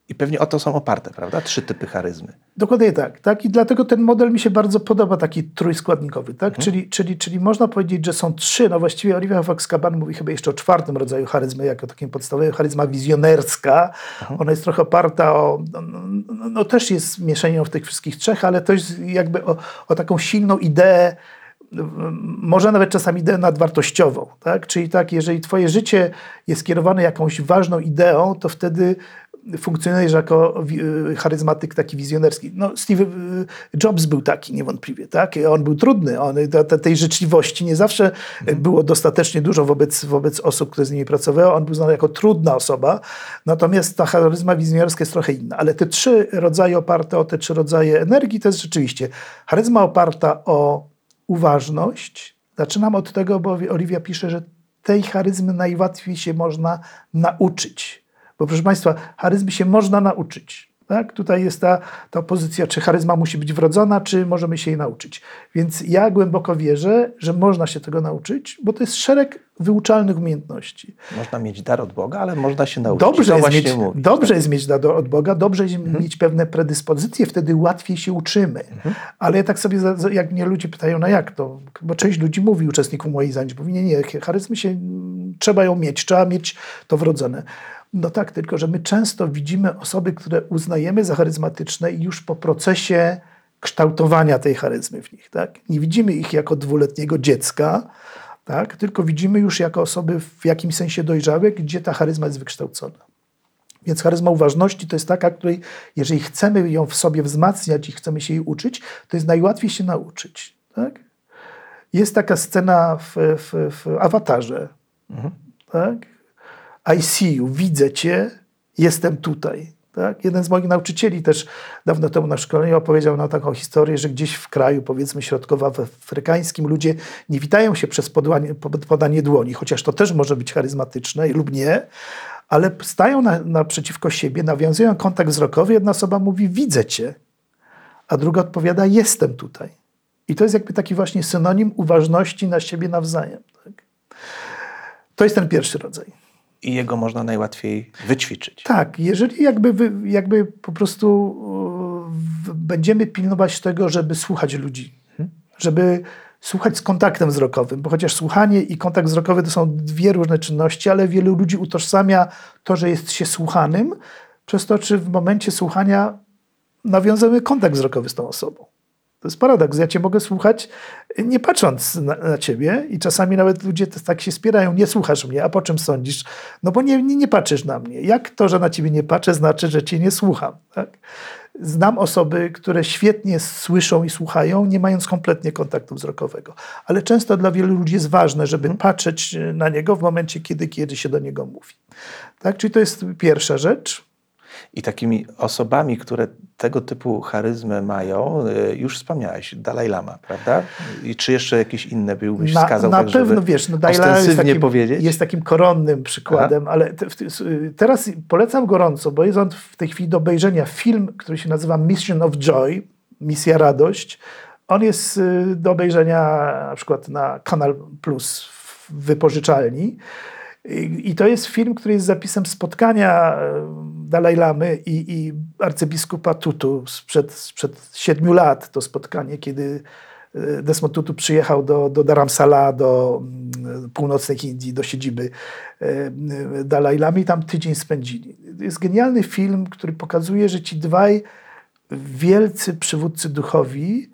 I pewnie o to są oparte, prawda? Trzy typy charyzmy. Dokładnie tak, tak. I dlatego ten model mi się bardzo podoba, taki trójskładnikowy, tak? Mhm. Czyli, czyli, czyli można powiedzieć, że są trzy, no właściwie Olivia Fox-Caban mówi chyba jeszcze o czwartym rodzaju charyzmy, jako takim podstawowym, charyzma wizjonerska. Mhm. Ona jest trochę oparta o, no, no, no też jest mieszanią w tych wszystkich trzech, ale to jest jakby o, o taką silną ideę może nawet czasami ideę nadwartościową. Tak? Czyli tak, jeżeli twoje życie jest kierowane jakąś ważną ideą, to wtedy funkcjonujesz jako y, charyzmatyk taki wizjonerski. No, Steve y, Jobs był taki niewątpliwie, tak? On był trudny, on, tej życzliwości nie zawsze mhm. było dostatecznie dużo wobec, wobec osób, które z nimi pracowały. On był znany jako trudna osoba, natomiast ta charyzma wizjonerska jest trochę inna. Ale te trzy rodzaje oparte o te trzy rodzaje energii, to jest rzeczywiście charyzma oparta o uważność. Zaczynam od tego, bo Oliwia pisze, że tej charyzmy najłatwiej się można nauczyć. Bo proszę Państwa, charyzmy się można nauczyć. Tak? Tutaj jest ta, ta pozycja, czy charyzma musi być wrodzona, czy możemy się jej nauczyć. Więc ja głęboko wierzę, że można się tego nauczyć, bo to jest szereg wyuczalnych umiejętności. Można mieć dar od Boga, ale można się nauczyć. Dobrze, jest mieć, dobrze tak? jest mieć dar od Boga, dobrze jest mhm. mieć pewne predyspozycje, wtedy łatwiej się uczymy. Mhm. Ale ja tak sobie, jak mnie ludzie pytają, no jak to? Bo część ludzi mówi, uczestników moich zajęć, mówi, nie, nie, charyzmy się, trzeba ją mieć, trzeba mieć to wrodzone. No tak, tylko że my często widzimy osoby, które uznajemy za charyzmatyczne już po procesie kształtowania tej charyzmy w nich. Tak? Nie widzimy ich jako dwuletniego dziecka, tak? tylko widzimy już jako osoby w jakimś sensie dojrzałe, gdzie ta charyzma jest wykształcona. Więc charyzma uważności to jest taka, której jeżeli chcemy ją w sobie wzmacniać i chcemy się jej uczyć, to jest najłatwiej się nauczyć. Tak? Jest taka scena w, w, w awatarze. Mhm. Tak? I see you, widzę cię, jestem tutaj. Tak? Jeden z moich nauczycieli też dawno temu na szkoleniu opowiedział nam taką historię, że gdzieś w kraju, powiedzmy środkowoafrykańskim, ludzie nie witają się przez podanie, podanie dłoni, chociaż to też może być charyzmatyczne lub nie, ale stają na, naprzeciwko siebie, nawiązują kontakt wzrokowy. Jedna osoba mówi: Widzę cię, a druga odpowiada: Jestem tutaj. I to jest jakby taki właśnie synonim uważności na siebie nawzajem. Tak? To jest ten pierwszy rodzaj i jego można najłatwiej wyćwiczyć. Tak, jeżeli jakby, jakby po prostu będziemy pilnować tego, żeby słuchać ludzi, hmm? żeby słuchać z kontaktem wzrokowym, bo chociaż słuchanie i kontakt wzrokowy to są dwie różne czynności, ale wielu ludzi utożsamia to, że jest się słuchanym, przez to, czy w momencie słuchania nawiązujemy kontakt wzrokowy z tą osobą. To jest paradoks. Ja cię mogę słuchać nie patrząc na, na, ciebie i czasami nawet ludzie tak się spierają, nie słuchasz mnie, a po czym sądzisz? No bo nie, nie, nie patrzysz na mnie. Jak to, że na ciebie nie patrzę, znaczy, że cię nie słucham. Tak? Znam osoby, które świetnie słyszą i słuchają, nie mając kompletnie kontaktu wzrokowego. Ale często dla wielu ludzi jest ważne, żeby hmm. patrzeć na niego w momencie, kiedy, kiedy się do niego mówi. Tak? Czyli to jest pierwsza rzecz. I takimi osobami, które tego typu charyzmę mają, y, już wspomniałeś, Dalaj Lama, prawda? I czy jeszcze jakieś inne byłbyś na, wskazał? Na tak, pewno, wiesz, no Dalai Lama jest takim, powiedzieć? jest takim koronnym przykładem, Aha. ale te, teraz polecam gorąco, bo jest on w tej chwili do obejrzenia film, który się nazywa Mission of Joy, Misja Radość. On jest y, do obejrzenia na przykład na Kanal Plus w wypożyczalni. I to jest film, który jest zapisem spotkania Dalaj Lamy i, i arcybiskupa Tutu sprzed, sprzed siedmiu lat. To spotkanie, kiedy e, Desmond Tutu przyjechał do, do Dharamsala, do mm, północnej Indii, do siedziby e, Dalaj Lamy i tam tydzień spędzili. To jest genialny film, który pokazuje, że ci dwaj wielcy przywódcy duchowi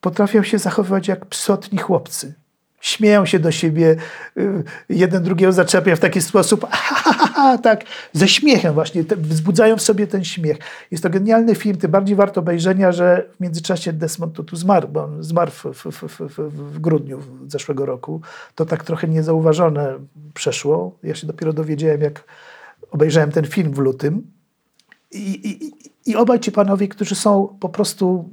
potrafią się zachowywać jak psotni chłopcy śmieją się do siebie, y, jeden drugiego zaczepiają w taki sposób, <laughs> tak, ze śmiechem właśnie, wzbudzają w sobie ten śmiech. Jest to genialny film, tym bardziej warto obejrzenia, że w międzyczasie Desmond Tutu zmarł, bo on zmarł w, w, w, w, grudniu zeszłego roku. To tak trochę niezauważone przeszło. Ja się dopiero dowiedziałem, jak obejrzałem ten film w lutym. I, i, i obaj ci panowie, którzy są po prostu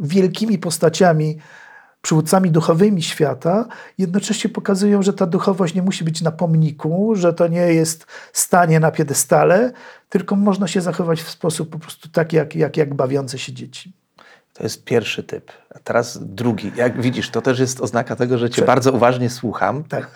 wielkimi postaciami przywódcami duchowymi świata, jednocześnie pokazują, że ta duchowość nie musi być na pomniku, że to nie jest stanie na piedestale, tylko można się zachować w sposób po prostu tak, jak, jak, jak bawiące się dzieci. To jest pierwszy typ. A teraz drugi. Jak widzisz, to też jest oznaka tego, że cię Prze bardzo uważnie słucham. Tak.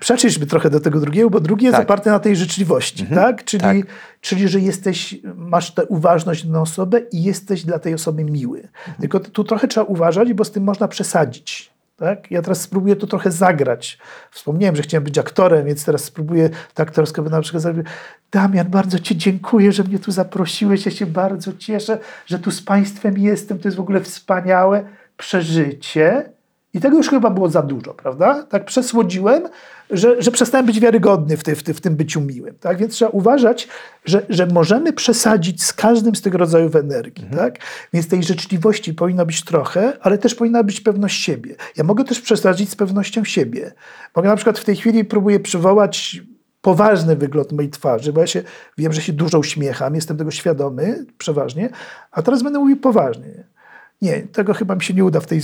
Przeczyśmy trochę do tego drugiego, bo drugi jest tak. oparty na tej życzliwości, mhm. tak? Czyli, tak. czyli, że jesteś, masz tę uważność na osobę i jesteś dla tej osoby miły. Mhm. Tylko tu trochę trzeba uważać, bo z tym można przesadzić. Tak? Ja teraz spróbuję to trochę zagrać. Wspomniałem, że chciałem być aktorem, więc teraz spróbuję to aktorsko na przykład zrobić. Damian, bardzo Ci dziękuję, że mnie tu zaprosiłeś. Ja się bardzo cieszę, że tu z Państwem jestem. To jest w ogóle wspaniałe przeżycie. I tego już chyba było za dużo, prawda? Tak przesłodziłem, że, że przestałem być wiarygodny w, ty, w, ty, w tym byciu miłym. Tak? Więc trzeba uważać, że, że możemy przesadzić z każdym z tych rodzajów energii. Tak? Więc tej życzliwości powinno być trochę, ale też powinna być pewność siebie. Ja mogę też przesadzić z pewnością siebie. Mogę na przykład w tej chwili próbuję przywołać poważny wygląd mojej twarzy, bo ja się wiem, że się dużo uśmiecham, jestem tego świadomy przeważnie, a teraz będę mówił poważnie. Nie, tego chyba mi się nie uda w tej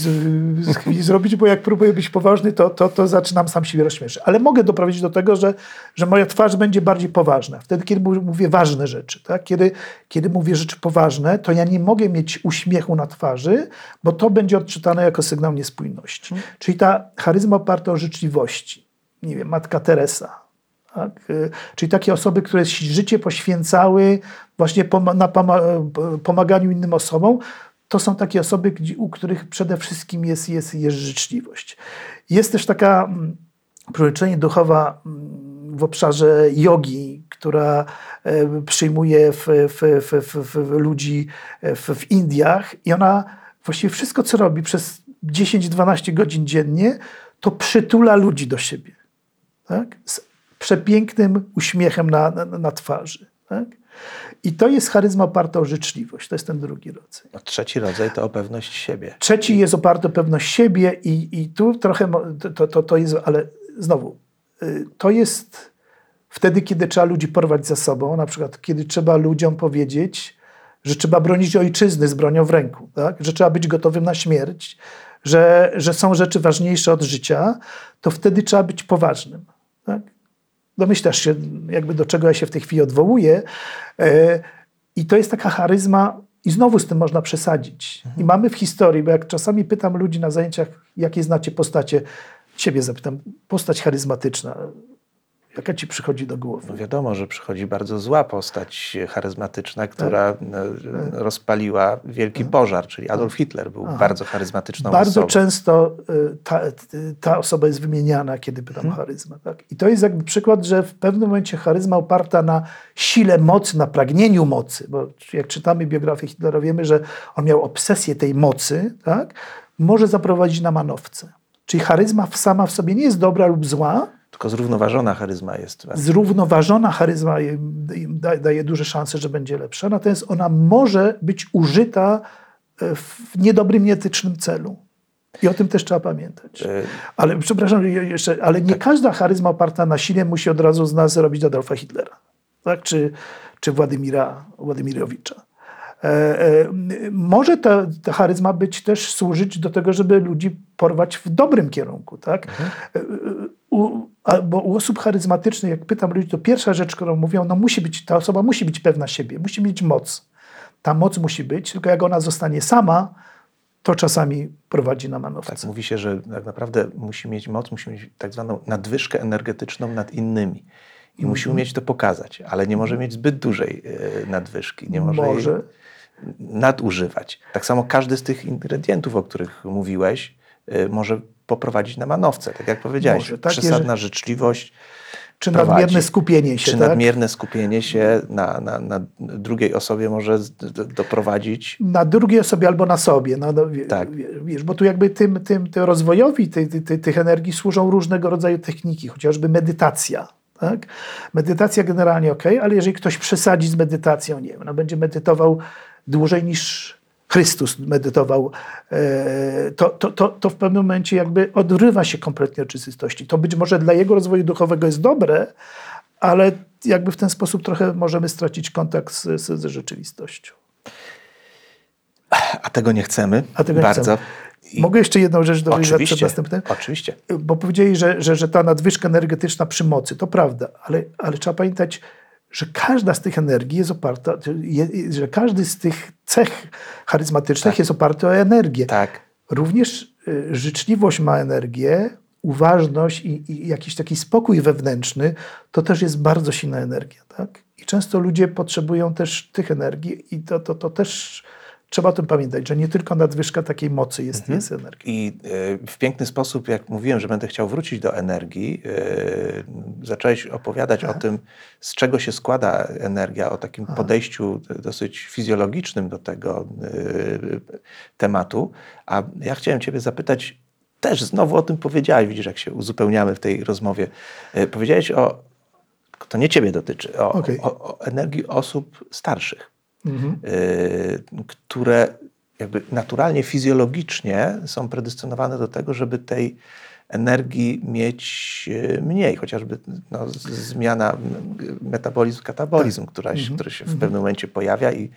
chwili zrobić, bo jak próbuję być poważny, to, to, to zaczynam sam siebie rozśmieszyć. Ale mogę doprowadzić do tego, że, że moja twarz będzie bardziej poważna. Wtedy, kiedy mówię ważne rzeczy. Tak? Kiedy, kiedy mówię rzeczy poważne, to ja nie mogę mieć uśmiechu na twarzy, bo to będzie odczytane jako sygnał niespójności. Hmm. Czyli ta charyzma oparta o życzliwości. Nie wiem, Matka Teresa, tak? Czyli takie osoby, które życie poświęcały właśnie na pomaganiu innym osobom, to są takie osoby, u których przede wszystkim jest, jest, jest życzliwość. Jest też taka mm, prowadzenie duchowa mm, w obszarze jogi, która e, przyjmuje w, w, w, w ludzi e, w, Indiach i ona właściwie wszystko, co robi przez 10-12 godzin dziennie, to przytula ludzi do siebie. Tak? Z przepięknym uśmiechem na, na, na twarzy. Tak? I to jest charyzma oparta o życzliwość. To jest ten drugi rodzaj. A trzeci rodzaj to o pewność siebie. Trzeci jest oparty o pewność siebie i, i tu trochę to, to, to jest, ale znowu, y, to jest wtedy, kiedy trzeba ludzi porwać za sobą, na przykład kiedy trzeba ludziom powiedzieć, że trzeba bronić ojczyzny z bronią w ręku, tak? że trzeba być gotowym na śmierć, że, że są rzeczy ważniejsze od życia, to wtedy trzeba być poważnym. Domyślasz się, jakby do czego ja się w tej chwili odwołuję. E, I to jest taka charyzma, i znowu z tym można przesadzić. Mhm. I mamy w historii, bo jak czasami pytam ludzi na zajęciach, jakie znacie postacie, siebie zapytam, postać charyzmatyczna. Jaka ci przychodzi do głowy? No wiadomo, że przychodzi bardzo zła postać charyzmatyczna, która tak. No, rozpaliła wielki tak. pożar, czyli Adolf tak. Hitler był Aha. bardzo charyzmatyczną bardzo osobą. Bardzo często y, ta, ta, osoba jest wymieniana, kiedy pytam hmm. charyzmę. Tak? I to jest jakby przykład, że w pewnym momencie charyzma oparta na sile mocy, na pragnieniu mocy, bo jak czytamy biografię Hitlera, wiemy, że on miał obsesję tej mocy, tak? może zaprowadzić na manowce. Czyli charyzma sama w sobie nie jest dobra lub zła, tylko zrównoważona charyzma jest. Zrównoważona charyzma daje duże szanse, że będzie lepsza, natomiast ona może być użyta e, w niedobrym, nietycznym celu. I o tym też trzeba pamiętać. E, ale przepraszam, jeszcze, ale nie tak. każda charyzma oparta na sile musi od razu z nas robić Adolfa Hitlera, tak? czy, czy Władimira Władimirowicza. E, może ta, ta charyzma być też służyć do tego, żeby ludzi porwać w dobrym kierunku. Tak? Mhm. U, bo u osób charyzmatycznych, jak pytam ludzi, to pierwsza rzecz, którą mówią, no musi być, ta osoba musi być pewna siebie, musi mieć moc. Ta moc musi być, tylko jak ona zostanie sama, to czasami prowadzi na manowce. Tak, mówi się, że tak naprawdę musi mieć moc, musi mieć tak zwaną nadwyżkę energetyczną nad innymi. I mm musi umieć to pokazać, ale nie może mieć zbyt dużej e, nadwyżki. Nie może, może. nadużywać. Tak samo każdy z tych ingredientów, o których mówiłeś, e, może poprowadzić na manowce, tak jak powiedziałeś. Może, tak, Przesadna życzliwość. Czy prowadzi, nadmierne skupienie się. Czy tak? nadmierne skupienie się na, na, na drugiej osobie może doprowadzić. Na drugiej osobie albo na sobie. No, no, tak. Wiesz, bo tu jakby tym, tym, tym rozwojowi ty, ty, ty, tych energii służą różnego rodzaju techniki, chociażby medytacja. Tak? Medytacja generalnie ok, ale jeżeli ktoś przesadzi z medytacją, nie wiem, no będzie medytował dłużej niż Chrystus medytował, e, to, to, to, to w pewnym momencie jakby odrywa się kompletnie od czystości. To być może dla jego rozwoju duchowego jest dobre, ale jakby w ten sposób trochę możemy stracić kontakt z, z, z rzeczywistością. A tego nie chcemy. A tego bardzo. Nie chcemy. I... Mogę jeszcze jedną rzecz dodać przed następnym? Oczywiście. Bo powiedzieli, że, że, że ta nadwyżka energetyczna przy mocy, to prawda, ale, ale trzeba pamiętać, że każda z tych energii jest oparta, że każdy z tych cech charyzmatycznych tak. jest oparty o energię. Tak. Również y, życzliwość ma energię, uważność i, i, jakiś taki spokój wewnętrzny, to też jest bardzo silna energia. Tak? I często ludzie potrzebują też tych energii i to, to, to też trzeba o tym pamiętać, że nie tylko nadwyżka takiej mocy jest, mhm. jest energią. I y, w piękny sposób, jak mówiłem, że będę chciał wrócić do energii, y, zacząłeś opowiadać o tym, z czego się składa energia, o takim podejściu dosyć fizjologicznym do tego y, tematu. A ja chciałem Ciebie zapytać, też znowu o tym powiedziałeś, widzisz, jak się uzupełniamy w tej rozmowie. E, powiedziałeś o, to nie ciebie dotyczy, o, Okej. o, o energii osób starszych, y, które jakby naturalnie, fizjologicznie są predestynowane do tego, żeby tej energii mieć y, mniej, chociażby no, zmiana metabolizm, katabolizm, która się, który się w pewnym momencie pojawia i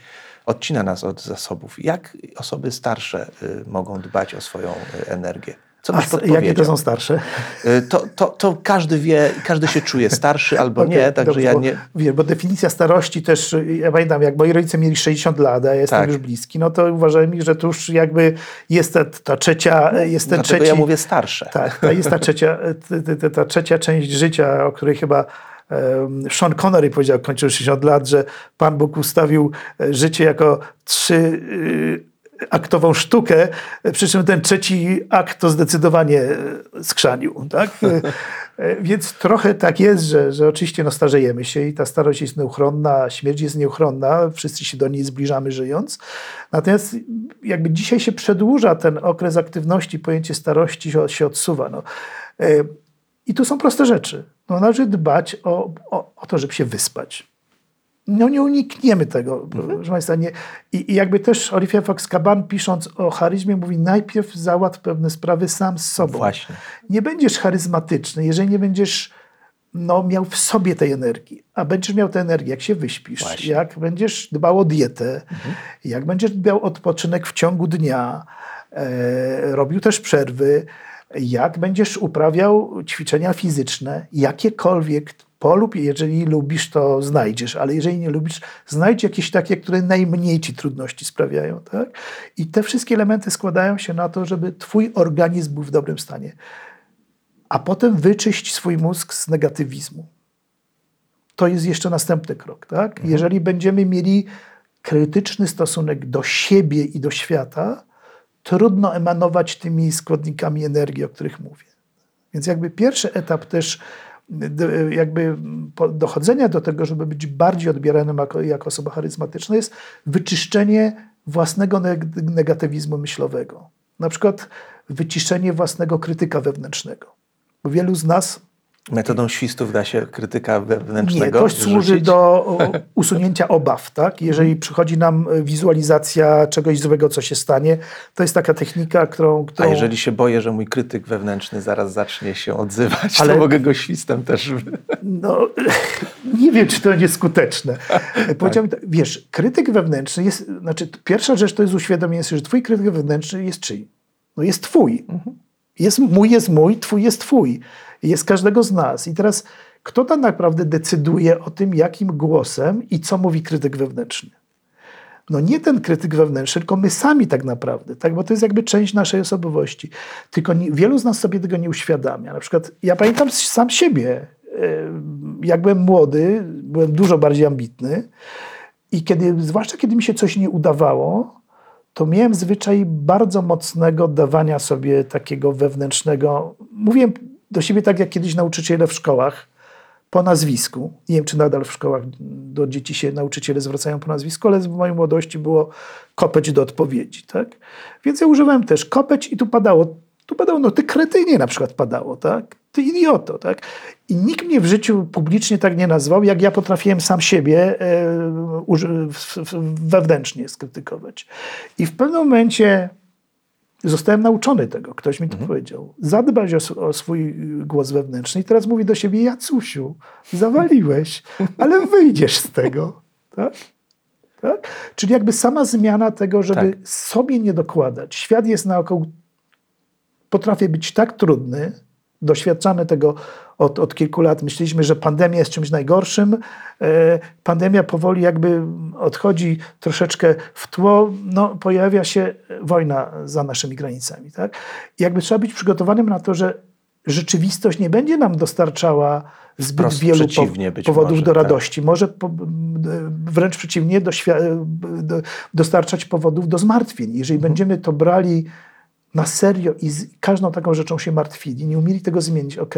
odcina nas od zasobów. Jak osoby starsze y, mogą dbać o swoją energię? Co A byś jakie to są starsze? Y, To, to, to każdy wie, każdy się czuje starszy albo <laughs> nie, także dobrze, ja bo, nie... Wie, bo definicja starości też, ja pamiętam, jak moi rodzice mieli 60 lat, a ja jestem Tak. już bliski, no to uważałem, że to już jakby jest ta, ta trzecia, jest ten Dlatego trzeci... ja mówię starsze. Tak, to jest ta <laughs> trzecia, ta, ta, ta trzecia część życia, o której chyba Sean Connery powiedział, kończył 60 lat, że Pan Bóg ustawił e, życie jako trzy y, aktową sztukę, przy czym ten trzeci akt to zdecydowanie e, skrzanił. Tak? E, e, Więc trochę tak jest, że, że oczywiście no, starzejemy się i ta starość jest nieuchronna, śmierć jest nieuchronna, wszyscy się do niej zbliżamy żyjąc. Natomiast jakby dzisiaj się przedłuża ten okres aktywności, pojęcie starości się, odsuwa. No. I tu są proste rzeczy. No, należy dbać o, o, o to, żeby się wyspać. No nie unikniemy tego, proszę Państwa. Nie. I, I jakby też Olivia Fox-Caban pisząc o charyzmie mówi najpierw załatw pewne sprawy sam z sobą. Właśnie. Nie będziesz charyzmatyczny, jeżeli nie będziesz no, miał w sobie tej energii, a będziesz miał tę energię, jak się wyśpisz, Właśnie. jak będziesz dbał o dietę, jak będziesz dbał o odpoczynek w ciągu dnia, e, robił też przerwy, jak będziesz uprawiał ćwiczenia fizyczne, jakiekolwiek, polub, jeżeli lubisz, to znajdziesz, ale jeżeli nie lubisz, znajdź jakieś takie, które najmniej ci trudności sprawiają. Tak? I te wszystkie elementy składają się na to, żeby twój organizm był w dobrym stanie. A potem wyczyść swój mózg z negatywizmu. To jest jeszcze następny krok. Tak? Jeżeli będziemy mieli krytyczny stosunek do siebie i do świata, trudno emanować tymi składnikami energii, o których mówię. Więc jakby pierwszy etap też jakby dochodzenia do tego, żeby być bardziej odbieranym jako, jako osoba charyzmatyczna, jest wyczyszczenie własnego neg- negatywizmu myślowego. Na przykład wyciszenie własnego krytyka wewnętrznego. Bo wielu z nas Metodą świstów da się krytyka nie, wewnętrznego to służy wyrzucić? do usunięcia obaw. Tak? Jeżeli przychodzi nam e, wizualizacja czegoś złego, co się stanie, to jest taka technika, którą... A którą jeżeli się boję, że mój krytyk wewnętrzny zaraz zacznie się odzywać, Ale- to mogę go świstem też... No, <laughs> nie wiem, czy to będzie skuteczne. Powiedziałbym tak, wiesz, krytyk wewnętrzny jest, znaczy pierwsza rzecz to jest uświadomienie sobie, że twój krytyk wewnętrzny jest czyj? No jest twój. Jest mój, jest mój, twój jest twój. Jest każdego z nas. I teraz kto tak naprawdę decyduje o tym, jakim głosem i co mówi krytyk wewnętrzny? No nie ten krytyk wewnętrzny, tylko my sami tak naprawdę, tak? bo to jest jakby część naszej osobowości. Tylko nie, wielu z nas sobie tego nie uświadamia. Na przykład ja pamiętam sam siebie, e, jak byłem młody, byłem dużo bardziej ambitny i kiedy, zwłaszcza kiedy mi się coś nie udawało, to miałem zwyczaj bardzo mocnego dawania sobie takiego wewnętrznego, mówiłem do siebie tak jak kiedyś nauczyciele w szkołach, po nazwisku. Nie wiem, czy nadal w szkołach do dzieci się nauczyciele zwracają po nazwisku, ale w mojej młodości było kopeć do odpowiedzi. Tak? Więc ja używałem też kopeć i tu padało, tu padało, no ty kretynie na przykład padało, tak? Ty idioto, tak? I nikt mnie w życiu publicznie tak nie nazwał, jak ja potrafiłem sam siebie e, wewnętrznie skrytykować. I w pewnym momencie Zostałem nauczony tego, ktoś mi to powiedział. Zadbać o, o swój głos wewnętrzny. I teraz mówię do siebie, Jacusiu, zawaliłeś, <laughs> ale wyjdziesz z tego. Tak? Tak? Czyli jakby sama zmiana tego, żeby Tak. sobie nie dokładać. Świat jest naokoło, potrafi być tak trudny, doświadczamy tego od, od kilku lat. Myśleliśmy, że pandemia jest czymś najgorszym. E, Pandemia powoli jakby odchodzi troszeczkę w tło. No, pojawia się wojna za naszymi granicami. Tak? Jakby trzeba być przygotowanym na to, że rzeczywistość nie będzie nam dostarczała zbyt Wprost wielu po- powodów może, do tak. radości. Może po, wręcz przeciwnie, doświ- do, dostarczać powodów do zmartwień. Jeżeli Mhm. będziemy to brali na serio i z każdą taką rzeczą się martwili, nie umieli tego zmienić, ok,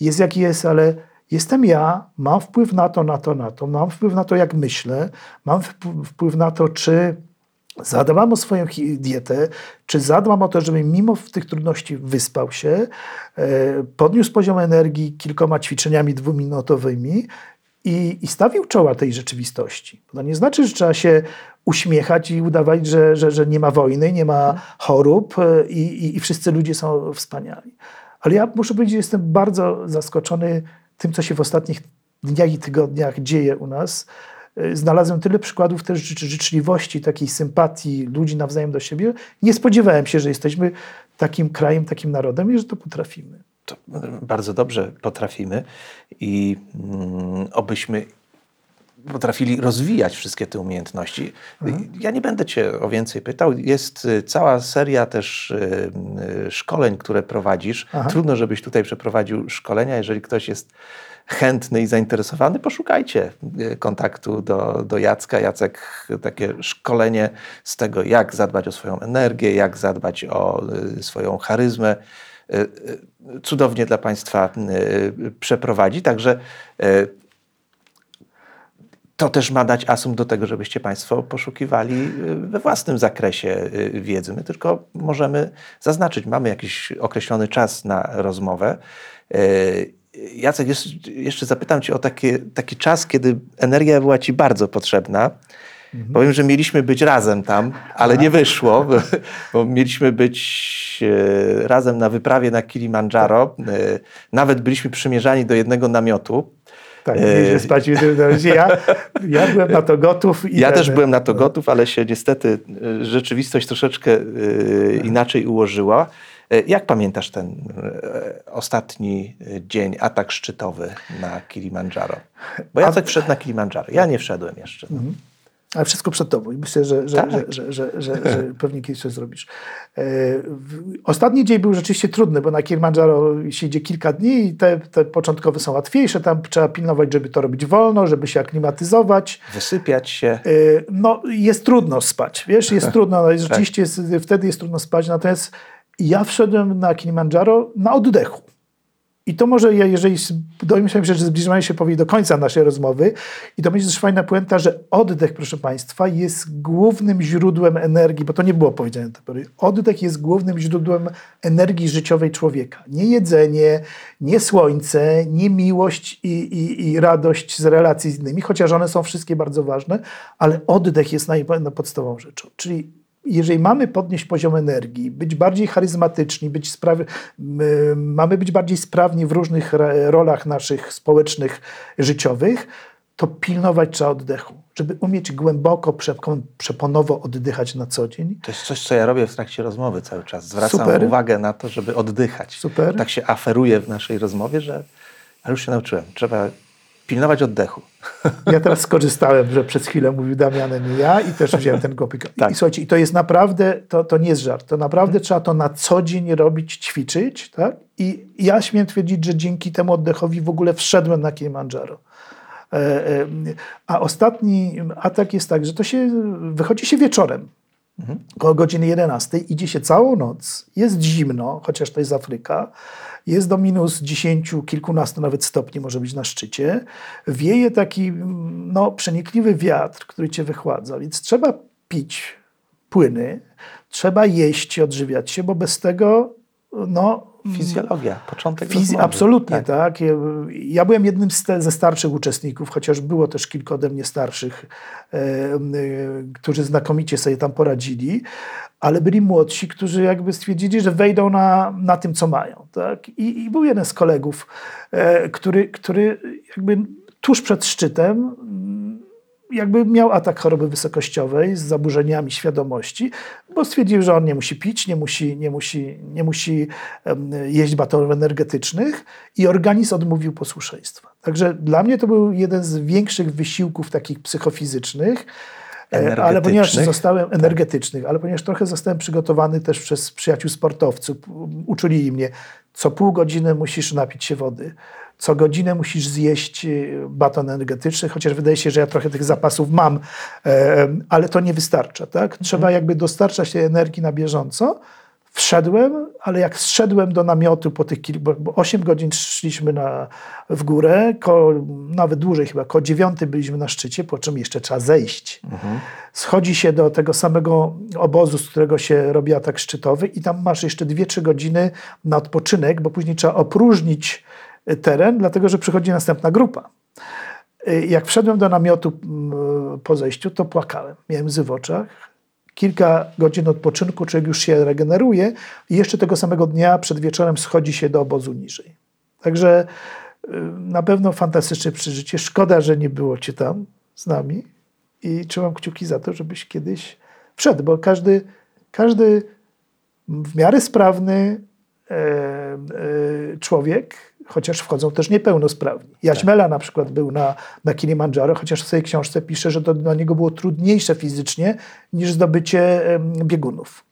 jest jak jest, ale jestem ja, mam wpływ na to, na to, na to, mam wpływ na to, jak myślę, mam wpł- wpływ na to, czy zadbam o swoją dietę, czy zadbam o to, żeby mimo tych trudności wyspał się, e, podniósł poziom energii kilkoma ćwiczeniami dwuminutowymi i, i stawił czoła tej rzeczywistości. To nie znaczy, że trzeba się uśmiechać i udawać, że, że, że nie ma wojny, nie ma chorób e, i, i, i wszyscy ludzie są wspaniali. Ale ja muszę powiedzieć, że jestem bardzo zaskoczony tym, co się w ostatnich dniach i tygodniach dzieje u nas. E, znalazłem tyle przykładów też życzliwości, takiej sympatii ludzi nawzajem do siebie. Nie spodziewałem się, że jesteśmy takim krajem, takim narodem i że to potrafimy. To bardzo dobrze potrafimy i mm, obyśmy potrafili rozwijać wszystkie te umiejętności. Mhm. Ja nie będę Cię o więcej pytał. Jest y, cała seria też y, y, szkoleń, które prowadzisz. Aha. Trudno, żebyś tutaj przeprowadził szkolenia. Jeżeli ktoś jest chętny i zainteresowany, poszukajcie kontaktu do, do Jacka. Jacek takie szkolenie z tego, jak zadbać o swoją energię, jak zadbać o swoją charyzmę cudownie dla Państwa przeprowadzi. Także to też ma dać asum do tego, żebyście Państwo poszukiwali y, we własnym zakresie y, wiedzy. My tylko możemy zaznaczyć, mamy jakiś określony czas na rozmowę. Y, Jacek, jeszcze zapytam Cię o taki, taki czas, kiedy energia była Ci bardzo potrzebna. Mhm. Powiem, że mieliśmy być razem tam, ale nie wyszło, bo, bo, mieliśmy być razem na wyprawie na Kilimandżaro. Nawet byliśmy przymierzani do jednego namiotu. Tak, nieźle spać. Ja, ja byłem na to gotów. ja też byłem na to gotów, ale się niestety e, rzeczywistość troszeczkę e, inaczej ułożyła. E, jak pamiętasz ten ostatni dzień, atak szczytowy na Kilimandżaro? Bo Jacek wszedł na Kilimandżaro. Ja nie wszedłem jeszcze. Mhm. Ale wszystko przed tobą i myślę, że, że, tak. że, że, że, że, <laughs> pewnie kiedyś to zrobisz. E, ostatni dzień był rzeczywiście trudny, bo na Kilimandżaro się idzie kilka dni i te, te początkowe są łatwiejsze. Tam trzeba pilnować, żeby to robić wolno, żeby się aklimatyzować. Wysypiać się. E, no jest trudno spać, wiesz, jest trudno, no, <laughs> rzeczywiście jest, wtedy jest trudno spać. Natomiast ja wszedłem na Kilimandżaro na oddechu. I to może, jeżeli domyślam się, że zbliżamy się powoli do końca naszej rozmowy, i to będzie też fajna puenta, że oddech, proszę Państwa, jest głównym źródłem energii, bo to nie było powiedziane do pory. Oddech jest głównym źródłem energii życiowej człowieka. Nie jedzenie, nie słońce, nie miłość i, i, i radość z relacji z innymi, chociaż one są wszystkie bardzo ważne, ale oddech jest najpodstawową rzeczą. Czyli jeżeli mamy podnieść poziom energii, być bardziej charyzmatyczni, być mamy być bardziej sprawni w różnych rolach naszych społecznych, życiowych, to pilnować trzeba oddechu, żeby umieć głęboko, przeponowo oddychać na co dzień. To jest coś, co ja robię w trakcie rozmowy cały czas. Zwracam Super. uwagę na to, żeby oddychać. Super. Tak się aferuje w naszej rozmowie, że ale już się nauczyłem. Trzeba pilnować oddechu. <laughs> Ja teraz skorzystałem, że przez chwilę mówił Damian, nie ja i też wziąłem ten gopik. Tak. I słuchajcie, i to jest naprawdę, to, to nie jest żart, to naprawdę trzeba to na co dzień robić, ćwiczyć, tak? I ja śmiem twierdzić, że dzięki temu oddechowi w ogóle wszedłem na Kilimandżaro. E, e, a ostatni atak jest tak, że to się, wychodzi się wieczorem, mhm. około godziny 11, idzie się całą noc, jest zimno, chociaż to jest Afryka, jest do minus 10, kilkunastu nawet stopni może być na szczycie. Wieje taki no, przenikliwy wiatr, który cię wychładza, więc trzeba pić płyny, trzeba jeść, odżywiać się, bo bez tego no, Fizjologia, początek Fiz Absolutnie, tak. tak. Ja, ja, byłem jednym z te, ze starszych uczestników, chociaż było też kilka ode mnie starszych, e, e, którzy znakomicie sobie tam poradzili, ale byli młodsi, którzy jakby stwierdzili, że wejdą na, na tym, co mają. Tak? I, I był jeden z kolegów, e, który, który jakby tuż przed szczytem jakby miał atak choroby wysokościowej z zaburzeniami świadomości, bo stwierdził, że on nie musi pić, nie musi, nie musi, nie musi jeść batonów energetycznych i organizm odmówił posłuszeństwa. Także dla mnie to był jeden z większych wysiłków takich psychofizycznych, ale ponieważ zostałem tak. energetycznych, ale ponieważ trochę zostałem przygotowany też przez przyjaciół sportowców, uczuli mnie, co pół godziny musisz napić się wody co godzinę musisz zjeść y, baton energetyczny, chociaż wydaje się, że ja trochę tych zapasów mam, ale to nie wystarcza. Tak? Trzeba mhm. jakby dostarczać tej energii na bieżąco. Wszedłem, ale jak zszedłem do namiotu po tych kilku, bo 8 godzin szliśmy na, w górę, ko, nawet dłużej chyba, koło 9 byliśmy na szczycie, po czym jeszcze trzeba zejść. Schodzi się do tego samego obozu, z którego się robi atak szczytowy i tam masz jeszcze 2-3 godziny na odpoczynek, bo później trzeba opróżnić y, teren, dlatego że przychodzi następna grupa. Y, Jak wszedłem do namiotu mm, po zejściu, to płakałem. Miałem łzy w oczach. Kilka godzin odpoczynku, człowiek już się regeneruje i jeszcze tego samego dnia przed wieczorem schodzi się do obozu niżej. Także y, na pewno fantastyczne przeżycie. Szkoda, że nie było cię tam z nami i trzymam kciuki za to, żebyś kiedyś wszedł, bo każdy, każdy w miarę sprawny e, e, człowiek, chociaż wchodzą też niepełnosprawni. Jaśmela na przykład był na, na Kilimandżaro, chociaż w swojej książce pisze, że to dla niego było trudniejsze fizycznie niż zdobycie biegunów.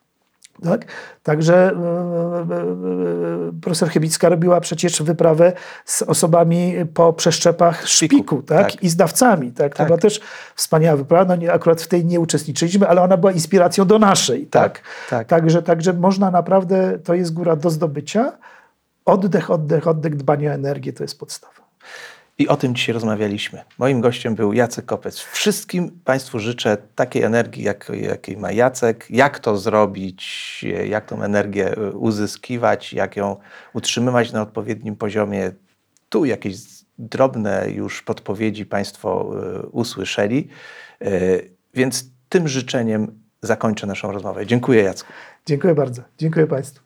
Tak? Także e, e, e, profesor Chybicka robiła przecież wyprawę z osobami po przeszczepach szpiku, Szpiku, tak? tak. i z dawcami. Tak? To Tak. była też wspaniała wyprawa. No nie, akurat w tej nie uczestniczyliśmy, ale ona była inspiracją do naszej. Tak? Tak, tak. Także, także można naprawdę, to jest góra do zdobycia. Oddech, oddech, oddech, dbanie o energię to jest podstawa. I o tym dzisiaj rozmawialiśmy. Moim gościem był Jacek Kopec. Wszystkim Państwu życzę takiej energii, jak, jakiej ma Jacek. Jak to zrobić, jak tą energię y, uzyskiwać, jak ją utrzymywać na odpowiednim poziomie. Tu jakieś drobne już podpowiedzi Państwo y, usłyszeli. Y, Więc tym życzeniem zakończę naszą rozmowę. Dziękuję Jacku. Dziękuję bardzo. Dziękuję Państwu.